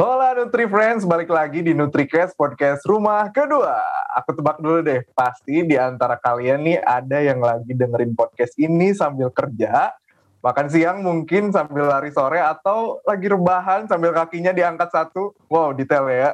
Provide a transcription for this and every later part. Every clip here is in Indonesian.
Hola Nutri Friends, balik lagi di NutriCast Podcast Rumah Kedua. Aku tebak dulu deh, pasti di antara kalian nih ada yang lagi dengerin podcast ini sambil kerja, makan siang mungkin sambil lari sore, atau lagi rebahan sambil kakinya diangkat satu. Wow, detail ya.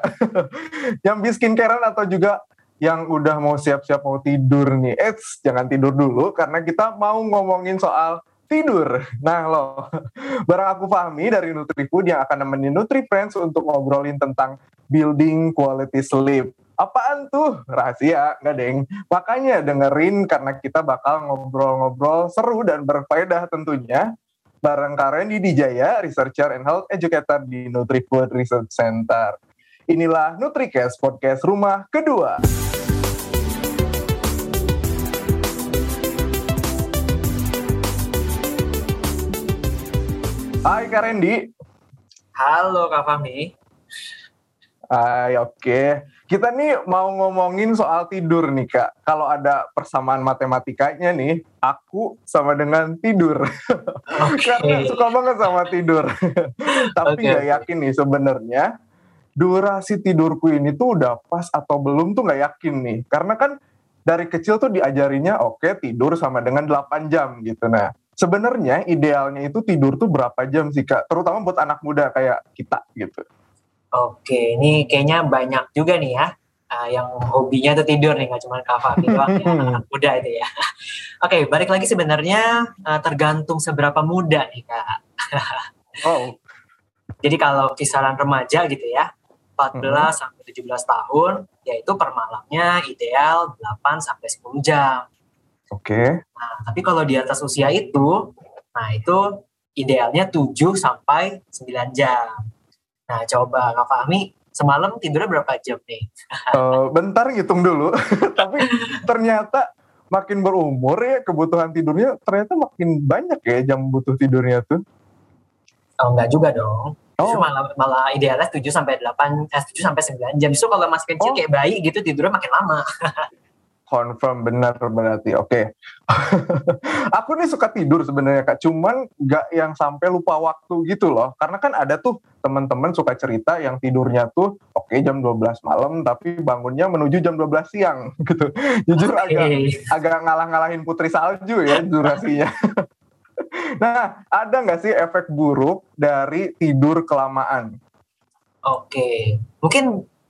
yang bikin skincare atau juga yang udah mau siap-siap mau tidur nih. Eits, jangan tidur dulu karena kita mau ngomongin soal tidur. Nah loh, barang aku Fahmi dari NutriFood yang akan nemenin NutriFriends untuk ngobrolin tentang building quality sleep. Apaan tuh? Rahasia, nggak deng. Makanya dengerin karena kita bakal ngobrol-ngobrol seru dan berfaedah tentunya bareng Karen di Dijaya, researcher and health educator di NutriFood Research Center. Inilah NutriCast, podcast rumah kedua. Hai Kak Randy. Halo Kak Fahmi. Hai, oke. Okay. Kita nih mau ngomongin soal tidur nih Kak. Kalau ada persamaan matematikanya nih, aku sama dengan tidur. Okay. Karena suka banget sama tidur. Tapi okay. gak yakin nih sebenarnya durasi tidurku ini tuh udah pas atau belum tuh gak yakin nih. Karena kan dari kecil tuh diajarinya oke okay, tidur sama dengan 8 jam gitu. Nah, sebenarnya idealnya itu tidur tuh berapa jam sih kak? Terutama buat anak muda kayak kita gitu. Oke, ini kayaknya banyak juga nih ya uh, yang hobinya tuh tidur nih nggak cuma kak doang ya anak muda itu ya. Oke, balik lagi sebenarnya uh, tergantung seberapa muda nih kak. oh. Jadi kalau kisaran remaja gitu ya, 14 hmm. sampai 17 tahun, yaitu per malamnya ideal 8 sampai 10 jam. Oke. Okay. Nah, tapi kalau di atas usia itu, nah itu idealnya 7 sampai 9 jam. Nah, coba Kak Fahmi semalam tidurnya berapa jam nih? uh, bentar ngitung dulu. tapi ternyata makin berumur ya kebutuhan tidurnya ternyata makin banyak ya jam butuh tidurnya tuh. Oh, enggak juga dong. Oh. malah, malah idealnya 7 sampai 8 eh 7 sampai 9 jam. Justru kalau masih kecil oh. kayak bayi gitu tidurnya makin lama. confirm benar berarti. Oke. Okay. aku nih suka tidur sebenarnya kak. Cuman nggak yang sampai lupa waktu gitu loh. Karena kan ada tuh teman-teman suka cerita yang tidurnya tuh oke okay, jam 12 malam tapi bangunnya menuju jam 12 siang gitu. Jujur okay. agak agak ngalah-ngalahin putri salju ya durasinya. Nah ada nggak sih efek buruk dari tidur kelamaan? Oke. Okay. mungkin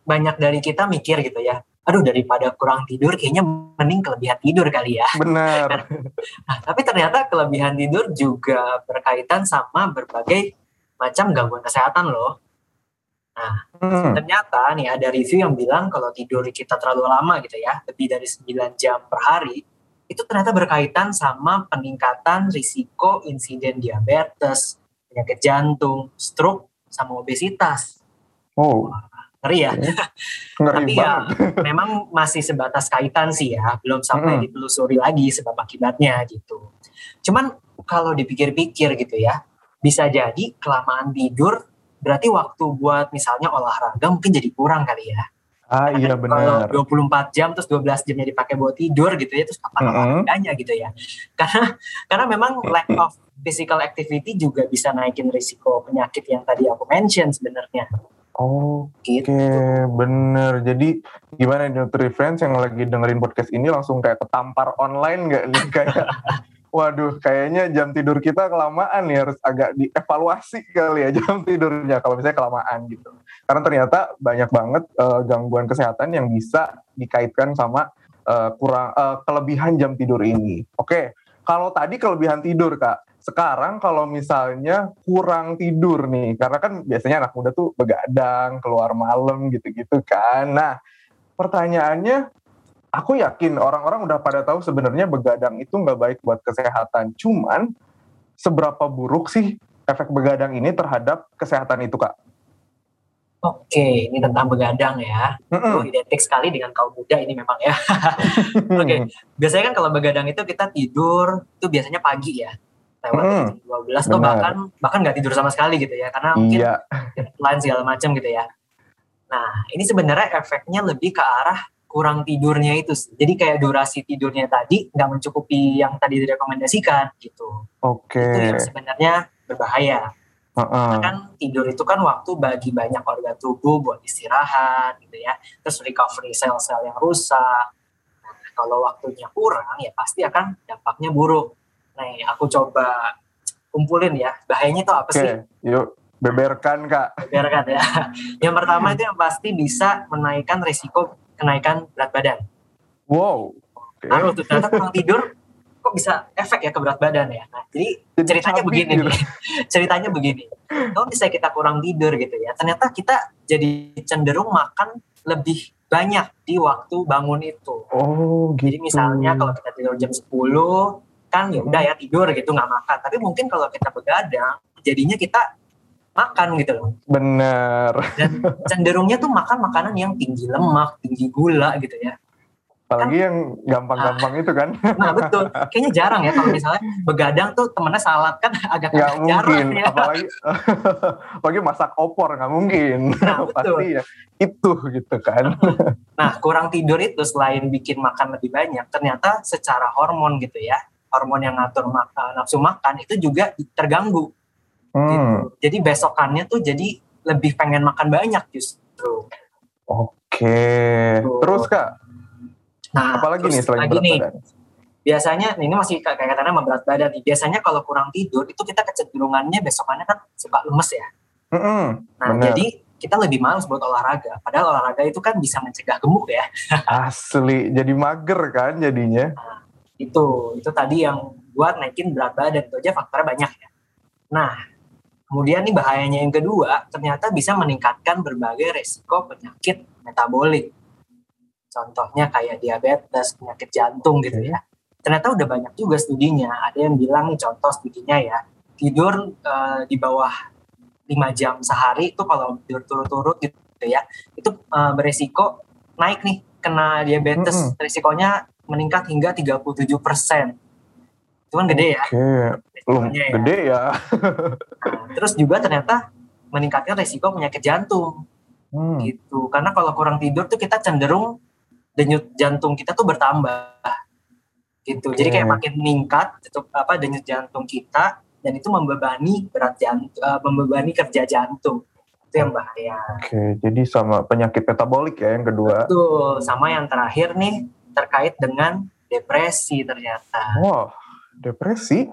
banyak dari kita mikir gitu ya aduh daripada kurang tidur kayaknya mending kelebihan tidur kali ya. Benar. nah, tapi ternyata kelebihan tidur juga berkaitan sama berbagai macam gangguan kesehatan loh. Nah, hmm. ternyata nih ada review yang bilang kalau tidur kita terlalu lama gitu ya, lebih dari 9 jam per hari, itu ternyata berkaitan sama peningkatan risiko insiden diabetes, penyakit jantung, stroke, sama obesitas. Oh ngeri ya. Ngeri Tapi ya memang masih sebatas kaitan sih ya, belum sampai hmm. ditelusuri lagi sebab akibatnya gitu. Cuman kalau dipikir-pikir gitu ya, bisa jadi kelamaan tidur berarti waktu buat misalnya olahraga mungkin jadi kurang kali ya. Ah iya benar. Kalau 24 jam terus 12 jamnya dipakai buat tidur gitu ya terus kapan mm -hmm. olahraganya gitu ya. Karena karena memang lack of physical activity juga bisa naikin risiko penyakit yang tadi aku mention sebenarnya. Oke, gitu. bener. Jadi gimana Nutri Friends yang lagi dengerin podcast ini langsung kayak ketampar online nggak nih kayak Waduh, kayaknya jam tidur kita kelamaan nih harus agak dievaluasi kali ya jam tidurnya kalau misalnya kelamaan gitu. Karena ternyata banyak banget uh, gangguan kesehatan yang bisa dikaitkan sama uh, kurang uh, kelebihan jam tidur ini. Oke, kalau tadi kelebihan tidur kak, sekarang kalau misalnya kurang tidur nih, karena kan biasanya anak muda tuh begadang, keluar malam gitu-gitu kan. Nah, pertanyaannya, aku yakin orang-orang udah pada tahu sebenarnya begadang itu nggak baik buat kesehatan. Cuman, seberapa buruk sih efek begadang ini terhadap kesehatan itu, Kak? Oke, ini tentang begadang ya. Mm-hmm. Oh, identik sekali dengan kaum muda ini memang ya. Oke, biasanya kan kalau begadang itu kita tidur itu biasanya pagi ya lewat hmm, dua belas atau bahkan bahkan nggak tidur sama sekali gitu ya karena mungkin iya. lain segala macam gitu ya. Nah ini sebenarnya efeknya lebih ke arah kurang tidurnya itu. Jadi kayak durasi tidurnya tadi nggak mencukupi yang tadi direkomendasikan gitu. Oke. Okay. Itu yang sebenarnya berbahaya. Uh-uh. Kan tidur itu kan waktu bagi banyak organ tubuh buat istirahat gitu ya. Terus recovery sel-sel yang rusak. Nah, kalau waktunya kurang ya pasti akan dampaknya buruk. Nih, aku coba kumpulin ya. Bahayanya itu apa okay. sih? Yuk, beberkan Kak. Beberkan ya. yang pertama itu yang pasti bisa menaikkan risiko kenaikan berat badan. Wow. Okay. Lalu tuh ternyata kurang tidur kok bisa efek ya ke berat badan ya. Nah, jadi, jadi ceritanya begini gitu. nih. ceritanya begini. Kalau misalnya kita kurang tidur gitu ya, ternyata kita jadi cenderung makan lebih banyak di waktu bangun itu. Oh, gitu. Jadi misalnya kalau kita tidur jam 10 kan ya udah ya tidur gitu nggak makan. Tapi mungkin kalau kita begadang, jadinya kita makan gitu loh. Bener. Dan cenderungnya tuh makan makanan yang tinggi lemak, tinggi gula gitu ya. Apalagi kan, yang gampang-gampang nah, itu kan. Nah betul, kayaknya jarang ya kalau misalnya begadang tuh temennya salad kan agak nggak mungkin. jarang ya. Apalagi, apalagi masak opor nggak mungkin. Nah, betul. Pasti ya itu gitu kan. Nah kurang tidur itu selain bikin makan lebih banyak, ternyata secara hormon gitu ya, hormon yang ngatur makan, nafsu makan itu juga terganggu. Hmm. Gitu. Jadi besokannya tuh jadi lebih pengen makan banyak justru. Oke, terus kak Nah, apalagi nih selain berat nih, badan? Biasanya ini masih kayak katanya sama berat badan nih. Biasanya kalau kurang tidur itu kita kecenderungannya besokannya kan suka lemes ya. Mm -hmm, nah, bener. jadi kita lebih males buat olahraga. Padahal olahraga itu kan bisa mencegah gemuk ya. Asli, jadi mager kan jadinya. Nah, itu, itu tadi yang buat naikin berat badan itu aja faktornya banyak ya. Nah, kemudian nih bahayanya yang kedua, ternyata bisa meningkatkan berbagai resiko penyakit metabolik. Contohnya kayak diabetes, penyakit jantung gitu ya. Ternyata udah banyak juga studinya. Ada yang bilang nih contoh studinya ya, tidur uh, di bawah 5 jam sehari itu kalau tidur turut-turut gitu ya, itu uh, beresiko naik nih kena diabetes. Mm -hmm. Risikonya meningkat hingga 37 persen. Itu kan gede ya. Belum ya. gede ya. nah, terus juga ternyata meningkatkan risiko penyakit jantung. Hmm. gitu karena kalau kurang tidur tuh kita cenderung denyut jantung kita tuh bertambah gitu. Jadi kayak makin meningkat itu apa denyut jantung kita dan itu membebani berat jantung, uh, membebani kerja jantung. Itu yang bahaya. Oke, jadi sama penyakit metabolik ya yang kedua. Betul, sama yang terakhir nih terkait dengan depresi ternyata. Wah, depresi.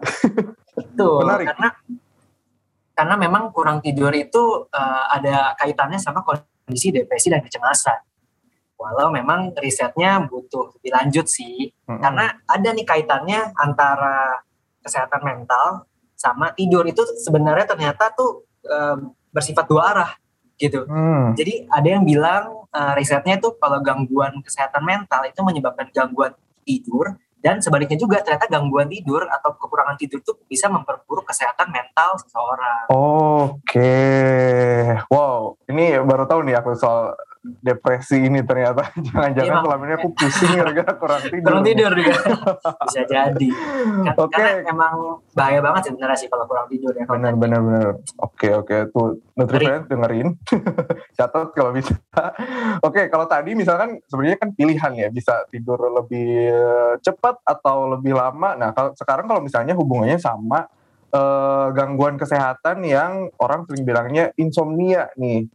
Betul, Menarik. karena karena memang kurang tidur itu uh, ada kaitannya sama kondisi depresi dan kecemasan walau memang risetnya butuh lebih lanjut sih mm-hmm. karena ada nih kaitannya antara kesehatan mental sama tidur itu sebenarnya ternyata tuh e, bersifat dua arah gitu mm. jadi ada yang bilang e, risetnya itu kalau gangguan kesehatan mental itu menyebabkan gangguan tidur dan sebaliknya juga ternyata gangguan tidur atau kekurangan tidur itu bisa memperburuk kesehatan mental seseorang. Oke, okay. wow, ini baru tahu nih aku soal depresi ini ternyata. Jangan-jangan selama ini aku pusing gara-gara kurang tidur. Kurang tidur juga bisa jadi. Kan, okay. karena emang bahaya banget sebenarnya sih kalau kurang tidur ya benar benar benar. Oke oke. Tuh nutrifriend dengerin. Catat kalau bisa. Oke okay, kalau tadi misalkan sebenarnya kan pilihan ya bisa tidur lebih cepat atau lebih lama. Nah kalau sekarang kalau misalnya hubungannya sama uh, gangguan kesehatan yang orang sering bilangnya insomnia nih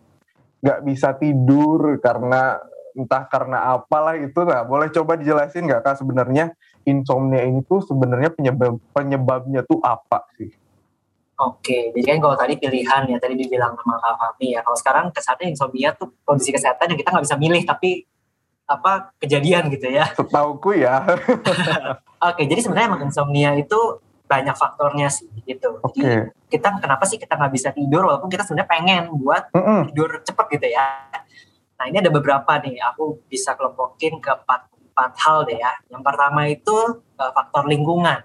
nggak bisa tidur karena entah karena apalah itu nah boleh coba dijelasin nggak kak sebenarnya insomnia ini tuh sebenarnya penyebab penyebabnya tuh apa sih? Oke, jadi kan kalau tadi pilihan ya tadi dibilang sama Kak Fahmi ya. Kalau sekarang kesannya insomnia tuh kondisi kesehatan yang kita nggak bisa milih tapi apa kejadian gitu ya. Setauku ya. Oke, jadi sebenarnya emang insomnia itu banyak faktornya sih gitu. Okay. Jadi kita kenapa sih kita nggak bisa tidur walaupun kita sebenarnya pengen buat mm -mm. tidur cepet gitu ya. Nah ini ada beberapa nih aku bisa kelompokin ke empat empat hal deh ya. Yang pertama itu uh, faktor lingkungan.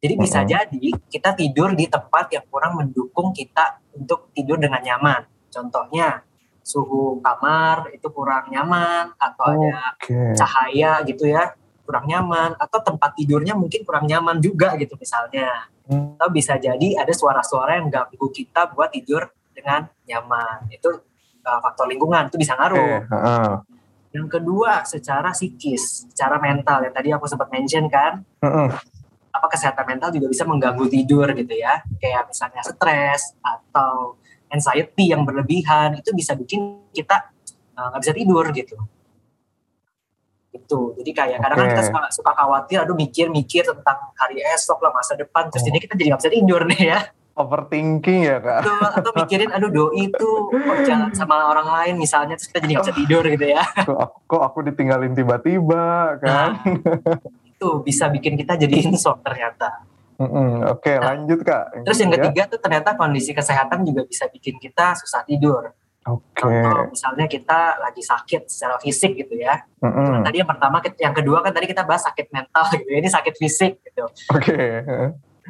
Jadi bisa mm -hmm. jadi kita tidur di tempat yang kurang mendukung kita untuk tidur dengan nyaman. Contohnya suhu kamar itu kurang nyaman atau okay. ada cahaya gitu ya kurang nyaman atau tempat tidurnya mungkin kurang nyaman juga gitu misalnya hmm. atau bisa jadi ada suara-suara yang ganggu kita buat tidur dengan nyaman itu uh, faktor lingkungan itu bisa ngaruh okay. uh. yang kedua secara psikis secara mental yang tadi aku sempat mention kan uh -uh. apa kesehatan mental juga bisa mengganggu tidur gitu ya. Kayak misalnya stres atau anxiety yang berlebihan itu bisa bikin kita eh, nggak uh, bisa tidur gitu. Itu. Jadi kayak kadang kadang kita suka, suka khawatir, aduh mikir-mikir tentang hari esok lah masa depan, terus oh. jadi kita jadi nggak bisa tidur nih ya. Overthinking ya kak? Atau, atau mikirin, aduh doi itu kok jalan sama orang lain misalnya, terus kita jadi nggak bisa tidur gitu ya. Kok aku, kok aku ditinggalin tiba-tiba kan? Nah, itu bisa bikin kita jadi insomnia ternyata. Mm-hmm. Oke, okay, nah, lanjut kak. Terus yang ketiga tuh ternyata kondisi kesehatan juga bisa bikin kita susah tidur. Oke. Okay. Contoh misalnya kita lagi sakit secara fisik gitu ya. Mm-hmm. Tadi yang pertama, yang kedua kan tadi kita bahas sakit mental gitu. Ini sakit fisik gitu. Oke. Okay.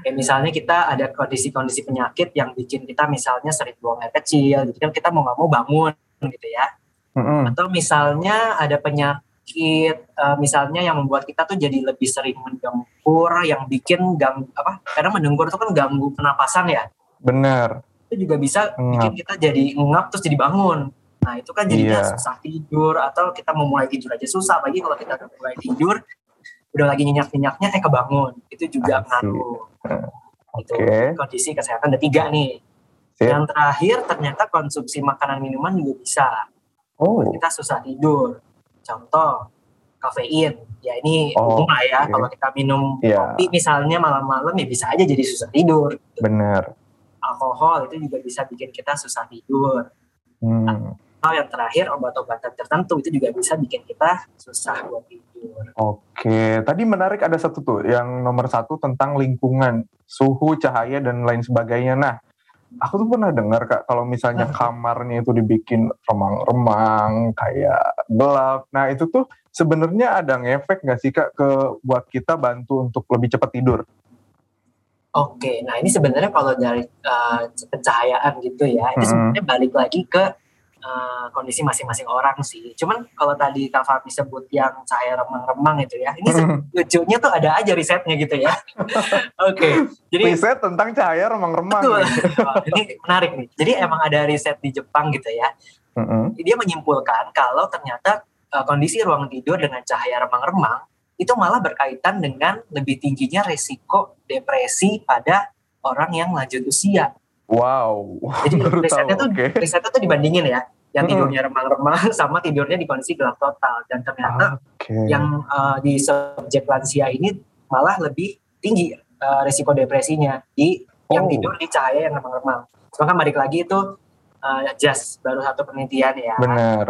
Kayak misalnya kita ada kondisi-kondisi penyakit yang bikin kita misalnya sering buang air kecil, jadi kan kita mau nggak mau bangun gitu ya. Mm-hmm. Atau misalnya ada penyakit uh, misalnya yang membuat kita tuh jadi lebih sering mendengkur yang bikin gang apa karena mendengkur itu kan ganggu pernapasan ya benar itu juga bisa ngap. bikin kita jadi ngap terus jadi bangun nah itu kan jadi yeah. susah tidur atau kita mau mulai tidur aja susah lagi kalau kita udah mulai tidur udah lagi nyenyak nyenyaknya eh kebangun itu juga ngaruh itu kondisi kesehatan ada tiga nih Sip. yang terakhir ternyata konsumsi makanan minuman juga bisa oh. kita susah tidur Contoh kafein, ya ini oh, umum lah ya. Okay. Kalau kita minum yeah. kopi misalnya malam-malam ya bisa aja jadi susah tidur. Gitu. Alkohol itu juga bisa bikin kita susah tidur. Hmm. Atau yang terakhir obat-obatan tertentu itu juga bisa bikin kita susah buat tidur. Oke, tadi menarik ada satu tuh yang nomor satu tentang lingkungan, suhu, cahaya dan lain sebagainya. Nah, aku tuh pernah dengar kak kalau misalnya kamarnya itu dibikin remang-remang kayak gelap nah itu tuh sebenarnya ada ngefek nggak sih kak ke buat kita bantu untuk lebih cepat tidur Oke, nah ini sebenarnya kalau dari uh, pencahayaan gitu ya, ini sebenarnya balik lagi ke uh, kondisi masing-masing orang sih. Cuman kalau tadi Kak Fahmi sebut yang cahaya remang-remang itu ya, ini lucunya tuh ada aja risetnya gitu ya. Oke, okay. jadi riset tentang cahaya remang-remang. oh, ini menarik nih. Jadi emang ada riset di Jepang gitu ya. Mm-hmm. Dia menyimpulkan kalau ternyata uh, kondisi ruang tidur dengan cahaya remang-remang itu malah berkaitan dengan lebih tingginya resiko depresi pada orang yang lanjut usia. Wow. Jadi risetnya tuh okay. risetnya tuh dibandingin ya, yang tidurnya remang-remang sama tidurnya di kondisi gelap total dan ternyata okay. yang uh, di subjek lansia ini malah lebih tinggi uh, risiko depresinya di oh. yang tidur di cahaya yang remang-remang. Maka balik lagi itu uh, just baru satu penelitian ya. Benar.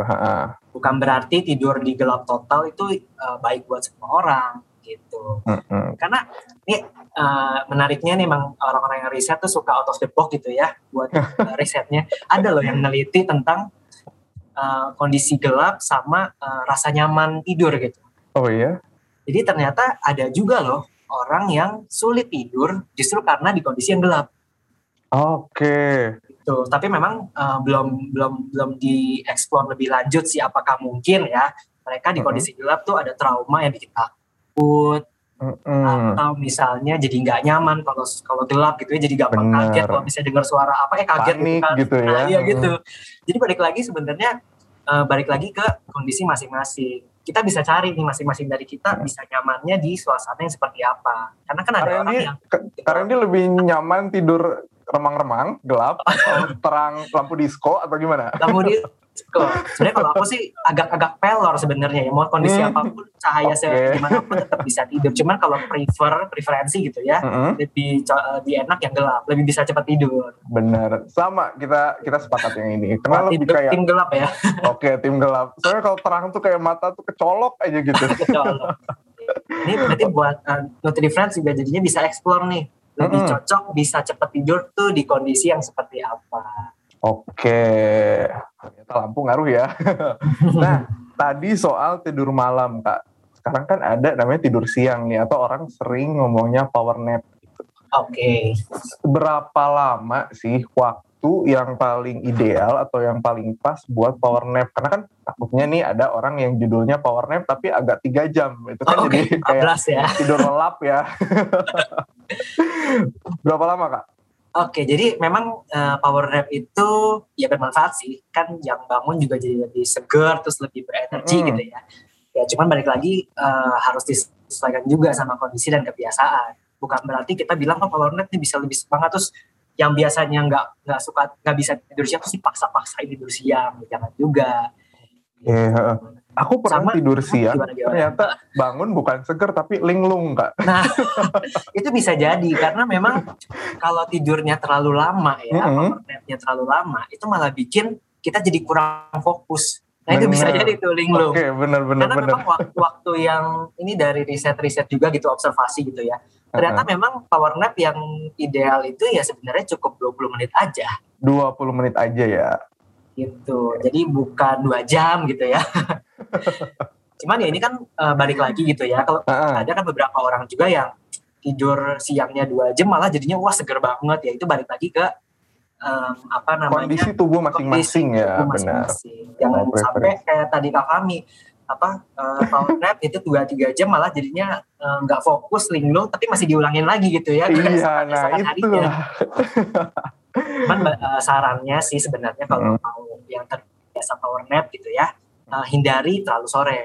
Bukan berarti tidur di gelap total itu uh, baik buat semua orang gitu. Mm -hmm. Karena ini uh, menariknya nih memang orang-orang yang riset tuh suka out of the box gitu ya buat uh, risetnya. Ada loh yang meneliti tentang uh, kondisi gelap sama uh, rasa nyaman tidur gitu. Oh iya. Jadi ternyata ada juga loh orang yang sulit tidur justru karena di kondisi yang gelap. Oke. Okay. Gitu. Tapi memang uh, belum belum belum dieksplor lebih lanjut sih apakah mungkin ya mereka di kondisi gelap tuh ada trauma yang bikin takut Mm-hmm. atau misalnya jadi nggak nyaman kalau kalau gelap gitu ya jadi gampang Bener. kaget kalau bisa dengar suara apa eh kaget gitu Panik gitu, kan. gitu ya nah, iya gitu jadi balik lagi sebenarnya uh, balik lagi ke kondisi masing-masing kita bisa cari nih masing-masing dari kita mm. bisa nyamannya di suasana yang seperti apa karena kan ada karena orang yang karena ini lebih nyaman tidur remang-remang gelap terang lampu disco atau gimana lampu disco Sebenarnya kalau aku sih agak-agak pelor sebenarnya ya. Mau kondisi hmm. apa pun cahaya okay. gimana pun tetap bisa tidur. Cuman kalau prefer preferensi gitu ya, hmm. lebih lebih enak yang gelap, lebih bisa cepat tidur. Bener. Sama kita kita sepakat yang ini. Karena lebih kayak tim gelap ya. Oke, okay, tim gelap. Soalnya kalau terang tuh kayak mata tuh kecolok aja gitu. kecolok. Ini berarti buat uh, Nutri Friends juga jadinya bisa explore nih. Lebih hmm. cocok bisa cepat tidur tuh di kondisi yang seperti apa. Oke, ternyata lampu ngaruh ya. nah, tadi soal tidur malam, Kak. Sekarang kan ada namanya tidur siang nih, atau orang sering ngomongnya power nap. Oke. Berapa lama sih waktu yang paling ideal atau yang paling pas buat power nap? Karena kan takutnya nih ada orang yang judulnya power nap tapi agak tiga jam. Itu kan oh, jadi kayak ya. tidur lelap ya. Berapa lama, Kak? Oke, jadi memang uh, power nap itu ya bermanfaat sih. Kan yang bangun juga jadi lebih segar, terus lebih berenergi mm. gitu ya. Ya cuman balik lagi uh, harus disesuaikan juga sama kondisi dan kebiasaan. bukan berarti kita bilang oh power nap ini bisa lebih semangat terus yang biasanya nggak nggak suka nggak bisa tidur siang terus dipaksa-paksain tidur siang jangan juga Iya, aku pernah Sama- tidur siang, gimana, gimana? ternyata bangun bukan seger tapi linglung kak. Nah, itu bisa jadi karena memang kalau tidurnya terlalu lama ya, power nap-nya terlalu lama, itu malah bikin kita jadi kurang fokus. Nah itu bisa Bener. jadi tuh linglung. Oke, benar-benar Karena benar. memang waktu-waktu yang ini dari riset-riset juga gitu observasi gitu ya. Ternyata memang power nap yang ideal itu ya sebenarnya cukup 20 menit aja 20 menit aja ya. gitu. Jadi bukan dua jam gitu ya. Cuman ya ini kan eh, balik lagi gitu ya. Kalau Heeh. ada kan beberapa orang juga yang tidur siangnya dua jam malah jadinya wah seger banget ya itu balik lagi ke em, apa namanya Kondisi tubuh masing-masing kondisi ya, tubuh benar. masing-masing. jangan Oh, sampai kayak tadi kak kami apa eh, power nap itu dua tiga jam malah jadinya eh, nggak fokus linglung tapi masih diulangin lagi gitu ya Iya, nah itu. Cuman eh, sarannya sih sebenarnya kalau Hmm. mau yang terbiasa power nap gitu ya eh, hindari terlalu sore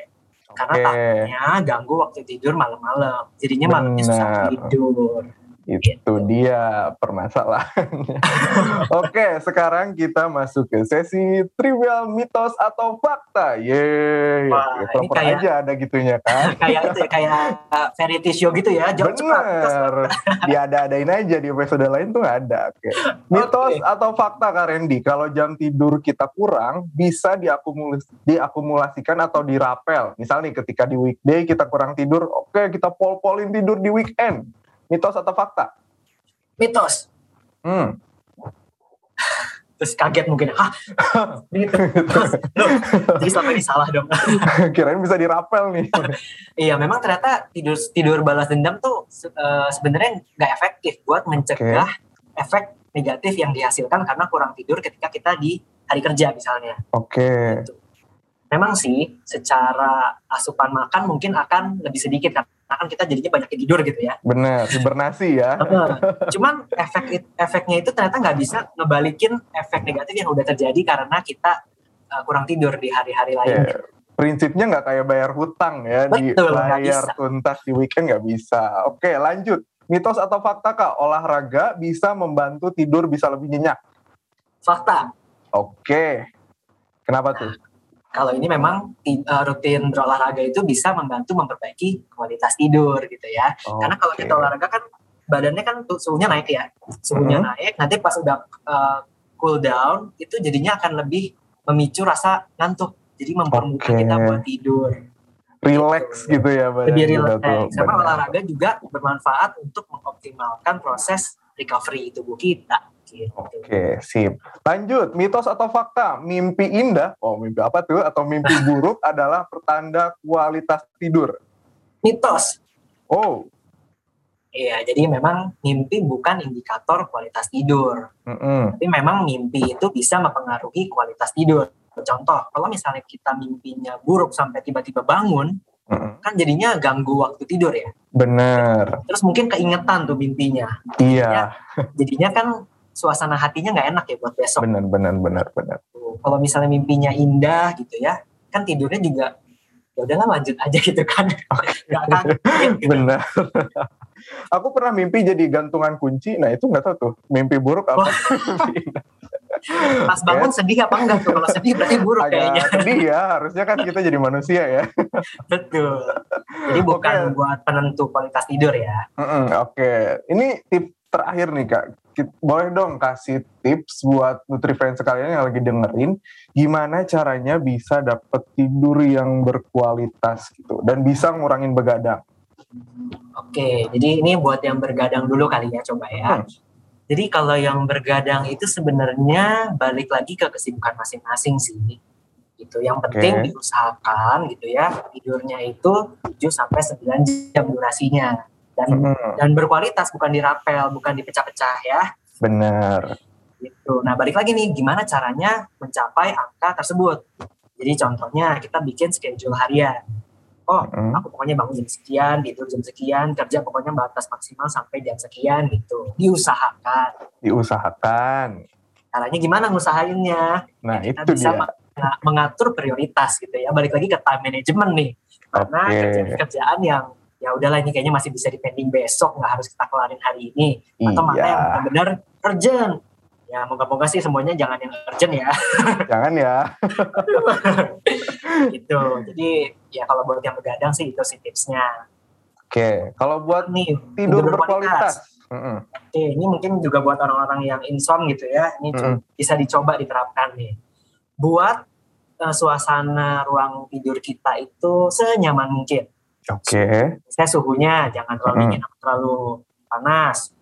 karena Oke. takutnya ganggu waktu tidur malam-malam. Jadinya malamnya susah tidur. Itu dia permasalahannya. Oke, sekarang kita masuk ke sesi trivial mitos atau fakta. Yeay. Wah, Ya, ini kayak- aja ada gitunya kan. kayak itu ya, kayak uh, variety show gitu ya. Jawab. Bener. Diada-adain aja di episode lain tuh ada. Oke. Mitos Oke. atau fakta Kak Randy, kalau jam tidur kita kurang bisa diakumulasi, diakumulasikan atau dirapel. Misal nih ketika di weekday kita kurang tidur, oke kita pol-polin tidur di weekend. Mitos atau fakta? Mitos. Hmm. Terus kaget mungkin, gitu. Terus, loh, jadi selama ini salah dong. Kirain bisa dirapel nih. iya, memang ternyata tidur tidur balas dendam tuh eh, sebenarnya nggak efektif buat mencegah efek negatif yang dihasilkan karena kurang tidur ketika kita di hari kerja misalnya. Oke. Memang sih secara asupan makan mungkin akan lebih sedikit karena kan kita jadinya banyak tidur gitu ya. Bener, hibernasi ya. Cuman efek efeknya itu ternyata nggak bisa ngebalikin efek negatif yang udah terjadi karena kita uh, kurang tidur di hari-hari lainnya. Ya, Prinsipnya nggak kayak bayar hutang ya Betul, nggak di bayar bisa. tuntas di weekend nggak bisa. Oke, lanjut. Mitos atau fakta kak? Olahraga bisa membantu tidur bisa lebih nyenyak. Fakta, Oke. Kenapa tuh? Kalau ini memang uh, rutin berolahraga itu bisa membantu memperbaiki kualitas tidur gitu ya. Karena kalau kita olahraga kan badannya kan suhunya naik ya, suhunya Mhm. naik. Nanti pas udah uh, cool down itu jadinya akan lebih memicu rasa ngantuk. Jadi mempermudah Oke. kita buat tidur. Relax gitu ya badan lebih relax. Benar. olahraga juga bermanfaat untuk mengoptimalkan proses recovery tubuh kita. Gitu. Oke, sip. Lanjut, mitos atau fakta? Mimpi indah, oh mimpi apa tuh? Atau mimpi buruk adalah pertanda kualitas tidur. Mitos. Oh, Iya, jadi memang mimpi bukan indikator kualitas tidur. mm-mm. Tapi memang mimpi itu bisa mempengaruhi kualitas tidur. Contoh, kalau misalnya kita mimpinya buruk sampai tiba-tiba bangun, Mm-mm. kan jadinya ganggu waktu tidur ya. bener. Terus mungkin keingetan tuh mimpinya. Iya, Jadinya kan suasana hatinya nggak enak ya buat besok. bener, bener, bener. Tuh. Kalau misalnya mimpinya indah gitu ya, kan tidurnya juga ya udahlah lanjut aja gitu kan. Nggak kaget gitu. Bener. Aku pernah mimpi jadi gantungan kunci. Nah itu nggak tahu tuh mimpi buruk apa. Pas bangun sedih apa enggak tuh? Kalau sedih berarti buruk kayaknya. Agak sedih ya. Harusnya kan kita jadi manusia ya. Betul. Jadi bukan Oke. buat penentu kualitas tidur ya. Mm-mm, Oke, ini tip terakhir nih kak. Boleh dong kasih tips buat Nutrifriend sekalian yang lagi dengerin, gimana caranya bisa dapet tidur yang berkualitas gitu dan bisa ngurangin begadang. Oke, jadi ini buat yang bergadang dulu kali ya coba ya. Hmm. Jadi kalau yang bergadang itu sebenarnya balik lagi ke kesibukan masing-masing sih. Gitu. Yang penting Oke. diusahakan gitu ya, tidurnya itu 7 sampai 9 jam durasinya. Dan Mm-mm, dan berkualitas bukan dirapel, bukan dipecah-pecah ya. Bener. Gitu. Nah, balik lagi nih gimana caranya mencapai angka tersebut. Jadi contohnya kita bikin schedule harian. Oh, Mm, aku pokoknya bangun jam sekian, tidur jam sekian, kerja pokoknya batas maksimal sampai jam sekian gitu. Diusahakan. Diusahakan. Caranya gimana ngusahainnya? Nah kita itu bisa dia. meng- mengatur prioritas gitu ya. Balik lagi ke time management nih. Karena Oke. kerjaan-kerjaan yang ya udahlah ini kayaknya masih bisa dipending besok nggak harus kita kelarin hari ini atau mana yang Iya. benar-benar urgent ya moga-moga sih semuanya jangan yang urgent ya Jangan ya. gitu jadi ya kalau buat yang begadang sih itu sih tipsnya Oke, kalau buat nih tidur berkualitas. Mm-mm. Oke, ini mungkin juga buat orang-orang yang insom gitu ya. Ini Mm-mm. bisa dicoba diterapkan nih. Buat eh, suasana ruang tidur kita itu senyaman mungkin. Oke. Saya suhunya jangan terlalu dingin atau terlalu panas.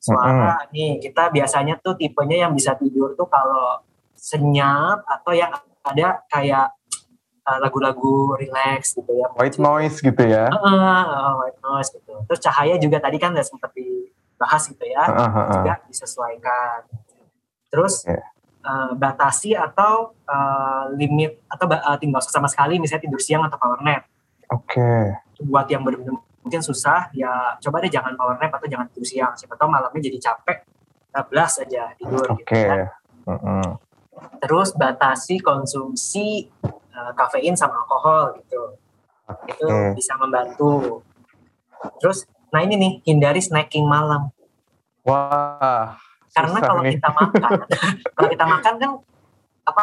Suara nih kita biasanya tuh tipenya yang bisa tidur tuh kalau senyap atau yang ada kayak eh, lagu-lagu relax gitu ya. White noise gitu ya. Ah, white noise gitu. Terus cahaya juga tadi kan udah sempat dibahas gitu ya. Heeh, heeh. juga disesuaikan. Terus Oke. eh, batasi atau eh, limit atau eh, tinggal sama sekali misalnya tidur siang atau power nap. Oke. Buat yang benar-benar mungkin susah ya coba deh jangan power nap atau jangan tidur siang. Siapa tahu malamnya jadi capek, bablas aja tidur gitu Oke. ya. Mm-mm. Terus batasi konsumsi eh, kafein sama alkohol gitu. Itu Oke. bisa membantu. Terus nah ini nih hindari snacking malam. Wah. karena kalau nih. kita makan kalau kita makan kan apa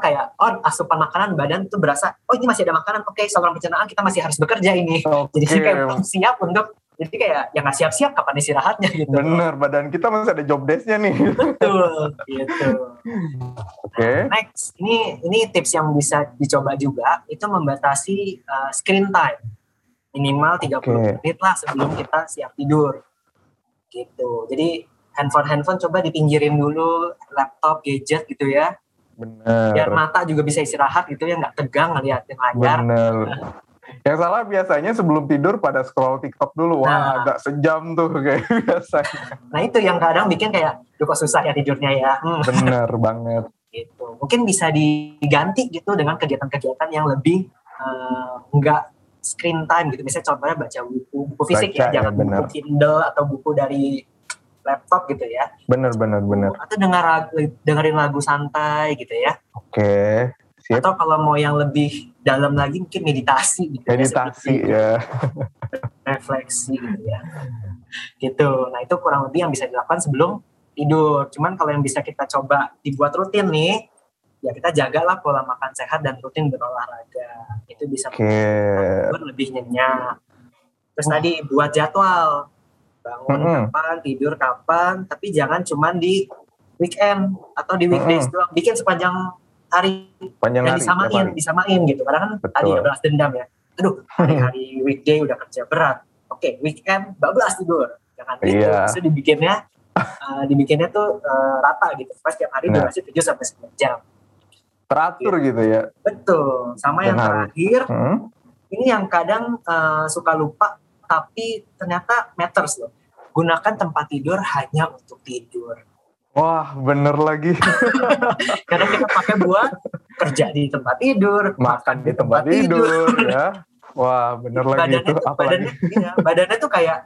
kayak oh asupan makanan badan tuh berasa oh ini masih ada makanan oke saluran pencernaan kita masih harus bekerja ini Oke. jadi kayak belum siap untuk jadi kayak ya nggak siap-siap kapan istirahatnya gitu Bener, badan kita masih ada job desk-nya nih. betul gitu Oke. next ini ini tips yang bisa dicoba juga itu membatasi uh, screen time minimal 30 Oke. menit lah sebelum kita siap tidur gitu jadi handphone handphone coba dipinggirin dulu laptop gadget gitu ya biar Bener. mata juga bisa istirahat gitu ya nggak tegang ngeliatin layar Bener. Yang salah biasanya sebelum tidur pada scroll TikTok dulu. Wah, Nah. agak sejam tuh kayak biasanya. nah itu yang kadang bikin kayak duh kok susah ya tidurnya ya Hmm, Bener banget. gitu mungkin bisa diganti gitu dengan kegiatan-kegiatan yang lebih eh, nggak screen time gitu misalnya contohnya baca buku buku fisik Baca, ya ya, jangan bener. buku Kindle atau buku dari laptop gitu ya Bener, bener, bener. atau dengar lagu- dengerin lagu santai gitu ya Oke. Sip. atau kalau mau yang lebih dalam lagi mungkin meditasi gitu ya, Meditasi sebelum ya. refleksi gitu ya gitu nah itu kurang lebih yang bisa dilakukan sebelum tidur cuman kalau yang bisa kita coba dibuat rutin nih ya kita jagalah pola makan sehat dan rutin berolahraga itu bisa tidur lebih nyenyak terus tadi buat jadwal bangun Mm-mm. kapan tidur kapan tapi jangan cuman di weekend atau di weekdays doang bikin sepanjang hari Panjang dan hari. disamain hari. disamain gitu karena kan Betul. tadi ya balas dendam ya aduh hari-hari weekday udah kerja berat oke weekend bablas tidur jangan gitu Iya. Maksudnya dibikinnya eh, dibikinnya tuh eh, rata gitu pas tiap hari Nah. durasi 7 sampai 9 jam Teratur gitu ya. betul sama yang Benar. terakhir Hmm? ini yang kadang eh, suka lupa tapi ternyata matters loh gunakan tempat tidur hanya untuk tidur Wah, bener lagi. karena kita pakai buat kerja di tempat tidur Makan di tempat tidur ya. Wah, bener lagi badannya itu. tuh Apalagi. badannya, iya, badannya tuh kayak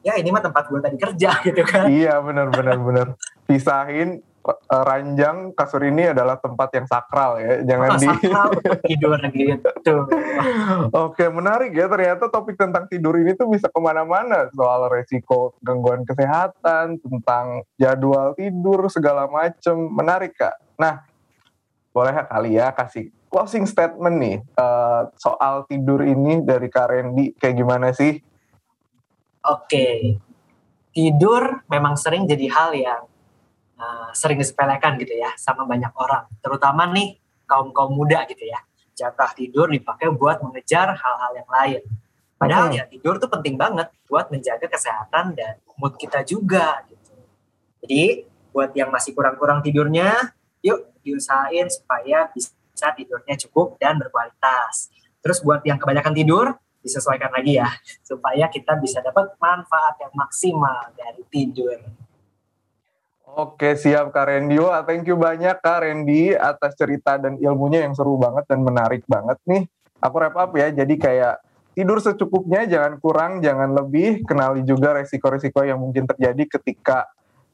ya ini mah tempat gue tadi kerja gitu kan Iya, bener, bener, bener. Pisahin ranjang kasur ini adalah tempat yang sakral ya. Jangan di. sakral tidur gitu Oke, menarik ya. Ternyata topik tentang tidur ini tuh bisa ke mana-mana. Soal resiko gangguan kesehatan, tentang jadwal tidur, segala macem. Menarik, Kak. Nah, boleh kali ya kasih closing statement nih. eh, soal tidur ini dari Kak Randy. Kayak gimana sih? Oke, tidur memang sering jadi hal yang uh, sering disepelekan gitu ya sama banyak orang, terutama nih kaum kaum muda gitu ya. Jatah tidur dipakai buat mengejar hal-hal yang lain. Padahal Hmm. ya tidur tuh penting banget buat menjaga kesehatan dan mood kita juga gitu. Jadi buat yang masih kurang-kurang tidurnya, yuk diusahain supaya bisa tidurnya cukup dan berkualitas. Terus buat yang kebanyakan tidur, disesuaikan lagi ya supaya kita bisa dapat manfaat yang maksimal dari tidur. Oke, siap Kak Randy. Wah, thank you banyak Kak Randy atas cerita dan ilmunya yang seru banget dan menarik banget nih. Aku wrap up ya, jadi kayak tidur secukupnya, jangan kurang, jangan lebih. Kenali juga resiko-resiko yang mungkin terjadi ketika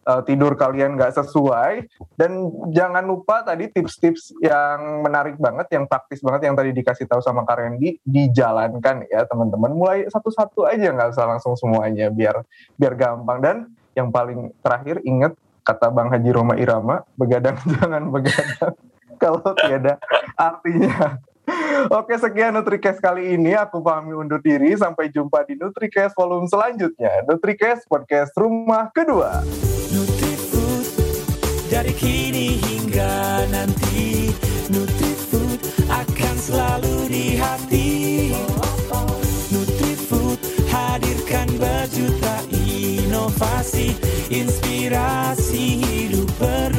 uh, tidur kalian nggak sesuai dan jangan lupa tadi tips-tips yang menarik banget yang praktis banget yang tadi dikasih tahu sama Kak Randy dijalankan ya teman-teman mulai satu-satu aja nggak usah langsung semuanya biar biar gampang dan yang paling terakhir ingat kata Bang Haji Roma Irama begadang jangan begadang. Kalau tiada artinya. Oke sekian NutriCast kali ini. Aku pahami undur diri. Sampai jumpa di NutriCast volume selanjutnya. NutriCast podcast rumah kedua. Dari kini hingga nanti. NutriFood inspirasi hidup ber